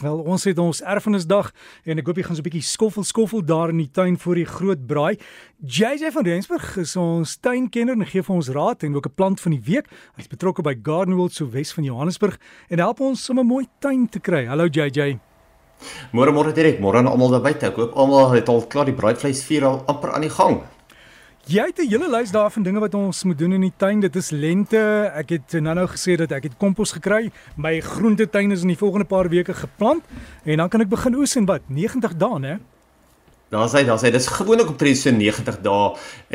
Wel, ons het ons erfenisdag en ek hoop jy gaan so 'n bietjie skoffel skoffel daar in die tuin voor die groot braai. JJ van Rensburg is ons tuinkenner en gee vir ons raad en ook 'n plant van die week. Hy's betrokke by Garden World so Wes van Johannesburg en help ons om 'n mooi tuin te kry. Hallo JJ. Môre môre direk, môre aan almal daar buite. Ek hoop almal het al klaar die braaivleisvuur al amper aan die gang. Jy het 'n hele lys daarvan dinge wat ons moet doen in die tuin. Dit is lente. Ek het nou-nou gesê dat ek het kompos gekry. My groentetuin is in die volgende paar weke geplant en dan kan ek begin oes en wat 90 dae, né? Daar sê daar sê dis gewoonlik op tred so 90 dae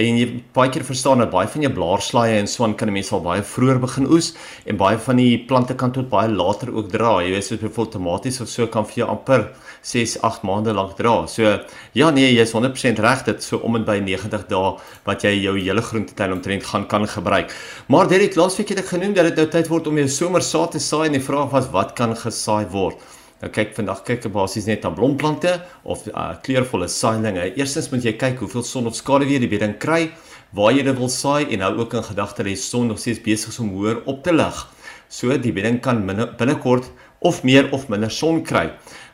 en jy baie keer verstaan dat baie van jou blaarslaaie en swaan kan 'n mens al baie vroeër begin oes en baie van die plante kan tot baie later ook dra. Jy weet soos byvoorbeeld tomaties of so kan vir jou amper 6, 8 maande lank dra. So ja nee, jy's 100% reg dit so om en by 90 dae wat jy jou hele groentetuin omtrent gaan kan gebruik. Maar Derek, laasweek het ek genoem dat dit nou tyd word om jou somersaad te saai en die vraag was wat kan gesaai word? Nou kyk vandag kyk ek basies net na blomplante of uh, kleurvolle saailinge. Eerstens moet jy kyk hoeveel son of skaduwee die bedding kry, waar jy dit wil saai en hou ook in gedagte dat die son nog steeds besig is om hoër op te lig. So die bedding kan binnekort of meer of minder son kry.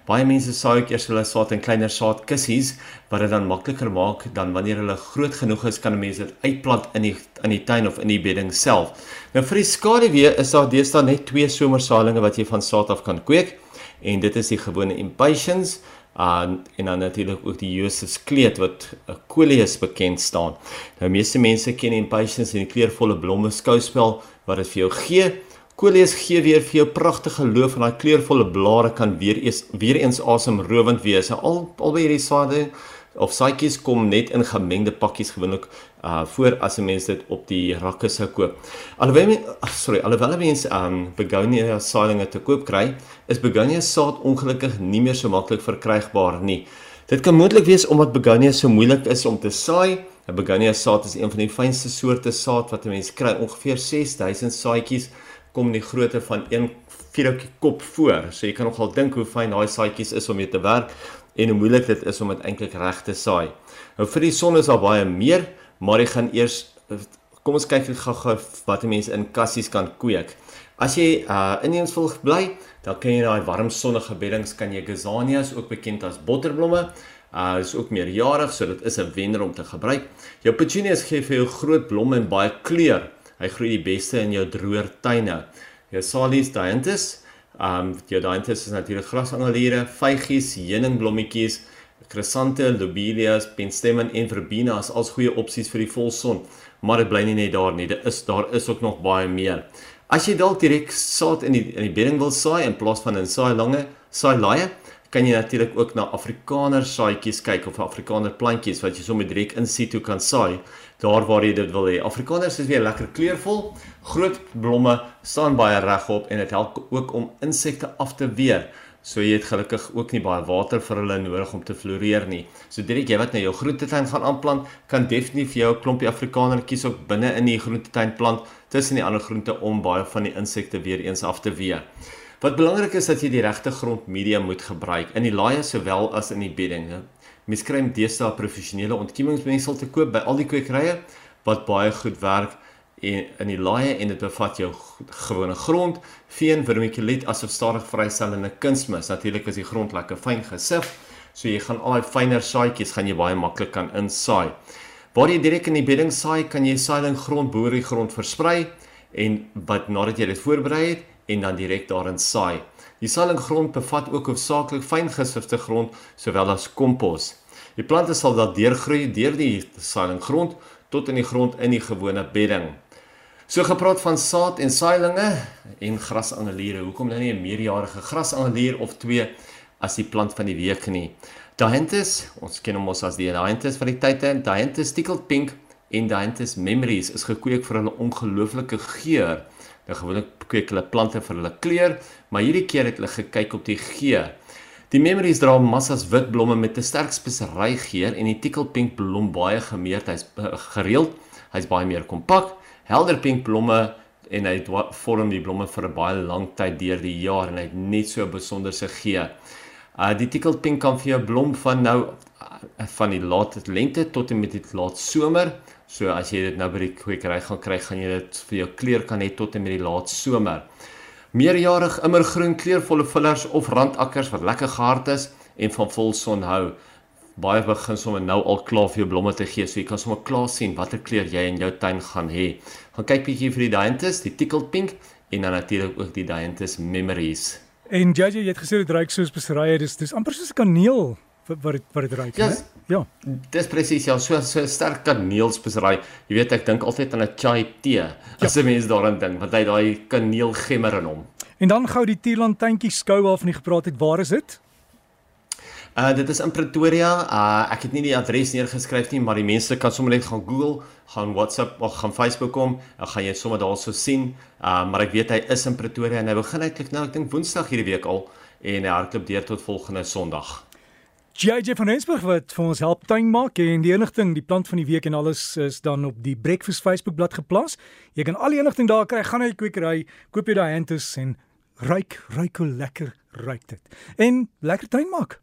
Baie mense saai ook eers hulle saad in kleiner saadkussies wat dit dan makliker maak dan wanneer hulle groot genoeg is kan mense dit uitplant in die in die tuin of in die bedding self. Nou vir die skaduwee is daar deesdae net twee somersaailinge wat jy van saad af kan kweek en dit is die gewone impatiens uh, en dan natuurlik ook die Josefs kleed wat 'n uh, coleus bekend staan. Nou meeste mense ken impatiens in die kleurvolle blomme skouspel wat dit vir jou gee. Coleus gee weer vir jou pragtige loof en daai kleurvolle blare kan weer eens weer eens asemrowend wees. Al albei hierdie sade of saaitjies kom net in gemengde pakkies gewoonlik uh voor as 'n mens dit op die rakke sou koop. Alhoewel sorry, alhoewel mense um begonia saailinge te koop kry, is begonia saad ongelukkig nie meer so maklik verkrygbaar nie. Dit kan moontlik wees omdat begonia so moeilik is om te saai. 'n Begonia saad is een van die fynste soorte saad wat 'n mens kry. Ongeveer 6000 saadjies kom in die grootte van een vierhoutjie kop voor. So jy kan nogal dink hoe fyn daai saadjies is om mee te werk en hoe moeilik dit is om dit eintlik reg te saai. Nou vir die son is daar baie meer, maar ek gaan eers kom ons kyk gou-gou wat mense in kassies kan kweek. As jy uh inheems wil bly, dan kan jy daai warm sonnige beddings kan jy gazanias ook bekend as botterblomme. Uh is ook meerjarig, so dit is 'n wenner om te gebruik. Jou petunias gee vir jou groot blomme en baie kleur. Hy groei die beste in jou droër tuine. Jou salies dianthus Um Theodontis is natuurlik grasangeliere, vygies, heuningblommetjies, chrysante, lobelias, penstemon en verbena is als goeie opsies vir die volson, maar dit bly nie net daar nie. Dit is daar is ook nog baie meer. As jy dalk direk saad in die in die bedding wil saai in plaas van in saai lange saai laaie, kan jy natuurlik ook na Afrikaner saaitjies kyk of Afrikaner plantjies wat jy sommer direk in situ kan saai daar waar jy dit wil hê. Afrikaners is weer lekker kleurvol, groot blomme, staan baie regop en dit help ook om insekte af te weer. So jy het gelukkig ook nie baie water vir hulle nodig om te floreer nie. So direk jy wat nou jou groentetuin gaan aanplant, kan definitief jou 'n klompie Afrikanertjies ook binne in die groentetuin plant tussen die ander groente om baie van die insekte weer eens af te weer. Wat belangrik is dat jy die regte grondmedia moet gebruik in die laaie sowel as in die bedding. Mens kry deesdae professionele ontkiemingsmengsel te koop by al die kwekerye wat baie goed werk en in die laaie en dit bevat jou gewone grond, veen, vermiculiet asof stadig vrystellende kunsmis. Natuurlik is die grond lekker fyn gesif, so jy gaan al daai fynere saadjies gaan jy baie maklik kan insaai. Waar jy direk in die bedding saai, kan jy saailing grond boor die grond versprei en wat nadat jy dit voorberei het en dan direk daarin saai. Die saailingrond bevat ook hoofsaaklik fyn gesifte grond sowel as kompos. Die plante sal dan deurgroei deur die saailingrond tot in die grond in die gewone bedding. So gepraat van saad en saailinge en grasangeliere. Hoekom nou nie 'n meerjarige grasangelier of twee as die plant van die week nie? Dianthus, ons ken hom as die Dianthus van die tyd en Dianthus stickled pink en Dianthus memories is gekweek vir hulle ongelooflike geur. Nou gewoonlik kweek hulle plante vir hulle kleur, maar hierdie keer het hulle gekyk op die geur. Die memories dra massas wit blomme met 'n sterk spesery geur en die tickle pink blom baie gemeerd, hy's uh, gereeld, hy's baie meer kompak, helder pink blomme en hy vorm die blomme vir 'n baie lang tyd deur die jaar en hy het net so 'n besonderse geur. Uh die tickle pink kan vir jou blom van nou uh, van die laat lente tot en met die laat somer. So as jy dit nou by die kwekery gaan kry, gaan jy dit vir jou kleur kan hê tot en met die laat somer. Meerjarig immergroen kleurvolle vullers of randakkers wat lekker gehard is en van vol son hou. Baie begin sommer nou al klaar vir jou blomme te gee, so jy kan sommer klaar sien watter kleur jy in jou tuin gaan hê. Gaan kyk bietjie vir die Dianthus, die tickled pink en dan natuurlik ook die Dianthus memories. En JJ, jy het gesê dit ruik soos beserye, dis dis amper soos kaneel wat dit wat dit ruik, ja, né? Ja. Dis presies ja, so so sterk kaneelspesery. Jy weet ek dink altyd aan 'n chai tee ja. as 'n mens daaraan dink, want hy daai kaneelgemmer in hom. En dan gou die Tierland tuintjie skou waarvan jy gepraat het, waar is dit? Uh dit is in Pretoria. Uh ek het nie die adres neergeskryf nie, maar die mense kan sommer net gaan Google, gaan WhatsApp of gaan Facebook kom, dan gaan jy sommer daarso sien. Uh maar ek weet hy is in Pretoria en hy begin eintlik nou ek dink Woensdag hierdie week al en hy hardloop deur tot volgende Sondag. JJ van Rensburg wat vir ons help tuin maak en die enigting, die plant van die week en alles is dan op die Breakfast Facebook bladsy geplaas. Jy kan al die enigting daar kry. Gaan na die kwekery, koop jy daai hantus en ryk, ryk hoe lekker ryk dit. En lekker tuin maak.